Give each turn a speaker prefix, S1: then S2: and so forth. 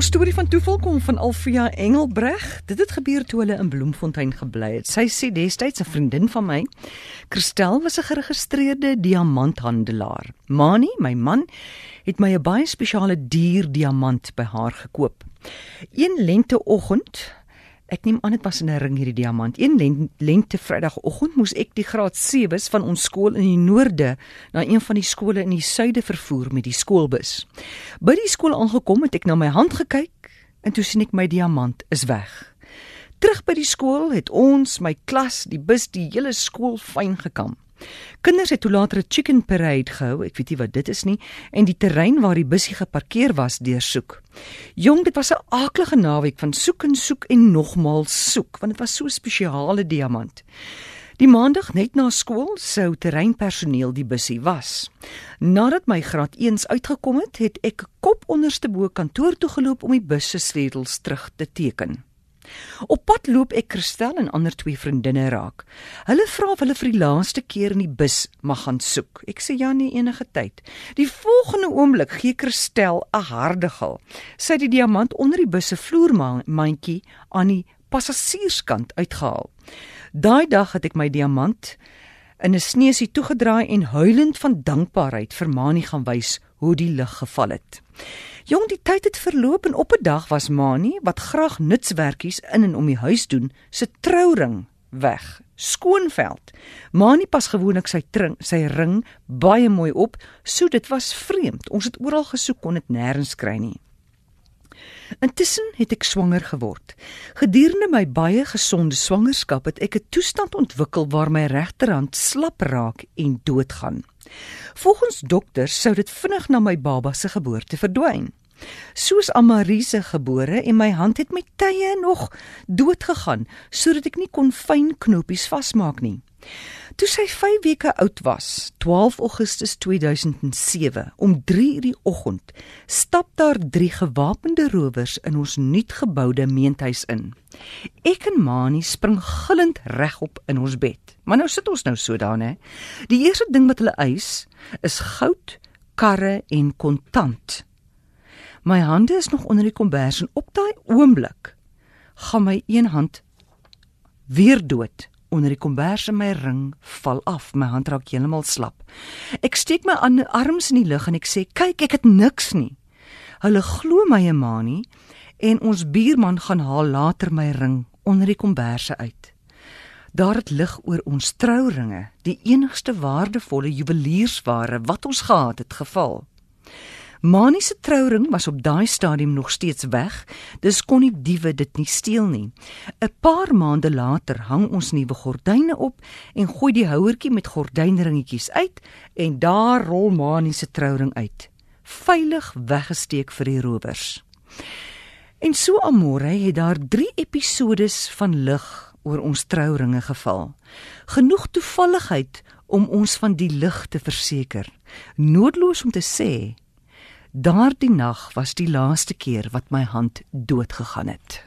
S1: Ons storie van toeval kom van Alfia Engelbreg. Dit het gebeur toe hulle in Bloemfontein gebly het. Sy sê destyds 'n vriendin van my, Christel, was 'n geregistreerde diamanthandelaar. Mani, my man, het my 'n baie spesiale dier diamant by haar gekoop. Een lenteoggend Ek neem aan dit was in 'n ring hierdie diamant. Een lente Vrydagoggend moes ek die graad 7s van ons skool in die noorde na een van die skole in die suide vervoer met die skoolbus. By die skool aangekom het ek na my hand gekyk en toe sien ek my diamant is weg. Terug by die skool het ons, my klas, die bus, die hele skool fyn gekam. Kinders het toe later 'n chicken parade gehou, ek weet nie wat dit is nie, en die terrein waar die busjie geparkeer was deursoek. Jong, dit was 'n aaklige naweek van soek en soek en nogmaals soek, want dit was so 'n spesiale diamant. Die maandag net na skool sou terreinpersoneel die busjie was. Nadat my graad 1s uitgekom het, het ek kop onderste bo kantoor toe geloop om die bus se sleutels terug te teken. Op pad loop ek Christel en ander twee vriendinne raak. Hulle vra of hulle vir die laaste keer in die bus mag gaan soek. Ek sê ja nee enige tyd. Die volgende oomblik gee Christel 'n harde gil. Sy het die diamant onder die bus se vloermandjie aan die passasierskant uitgehaal. Daai dag het ek my diamant in 'n sneusie toegedraai en huilend van dankbaarheid vir Mani gaan wys hoe die lig geval het. Jong, die tyd het verloop en op 'n dag was Mani wat graag nutswerkies in en om die huis doen, se trouring weg. Skoonveld. Mani pas gewoonlik sy tring, sy ring baie mooi op, so dit was vreemd. Ons het oral gesoek kon dit nêrens kry nie. Intussen het ek swanger geword. Gedurende my baie gesonde swangerskap het ek 'n toestand ontwikkel waar my regterhand slap raak en doodgaan. Volgens dokters sou dit vinnig na my baba se geboorte verdwyn. Soos Amarise gebore en my hand het met tye nog dood gegaan sodat ek nie kon fyn knopies vasmaak nie. Toe sy 5 weke oud was, 12 Augustus 2007, om 3:00 die oggend, stap daar drie gewapende rowers in ons nuutgeboude meentuis in. Ek en Mani spring gillend regop in ons bed. Maar nou sit ons nou so daar, hè. Die eerste ding wat hulle eis is goud, karre en kontant. My hande is nog onder die kombers en op daai oomblik gaan my een hand weer dood onder die kombers en my ring val af. My hand raak heeltemal slap. Ek steek my arms in die lug en ek sê: "Kyk, ek het niks nie." Hulle glo my emaanie en ons buurman gaan haal later my ring onder die komberse uit. Daar het lig oor ons trouringe, die enigste waardevolle juweliersware wat ons gehad het, geval. Mani se trouring was op daai stadium nog steeds weg, dis kon die diewe dit nie steel nie. 'n Paar maande later hang ons nuwe gordyne op en gooi die houertjie met gordynringetjies uit en daar rol Mani se trouring uit. Veilig weggesteek vir die rowers. En so amore het daar 3 episodes van lig oor ons trouringe geval. Genoeg toevalligheid om ons van die lig te verseker. Noodloos om te sê Daardie nag was die laaste keer wat my hand dood gegaan het.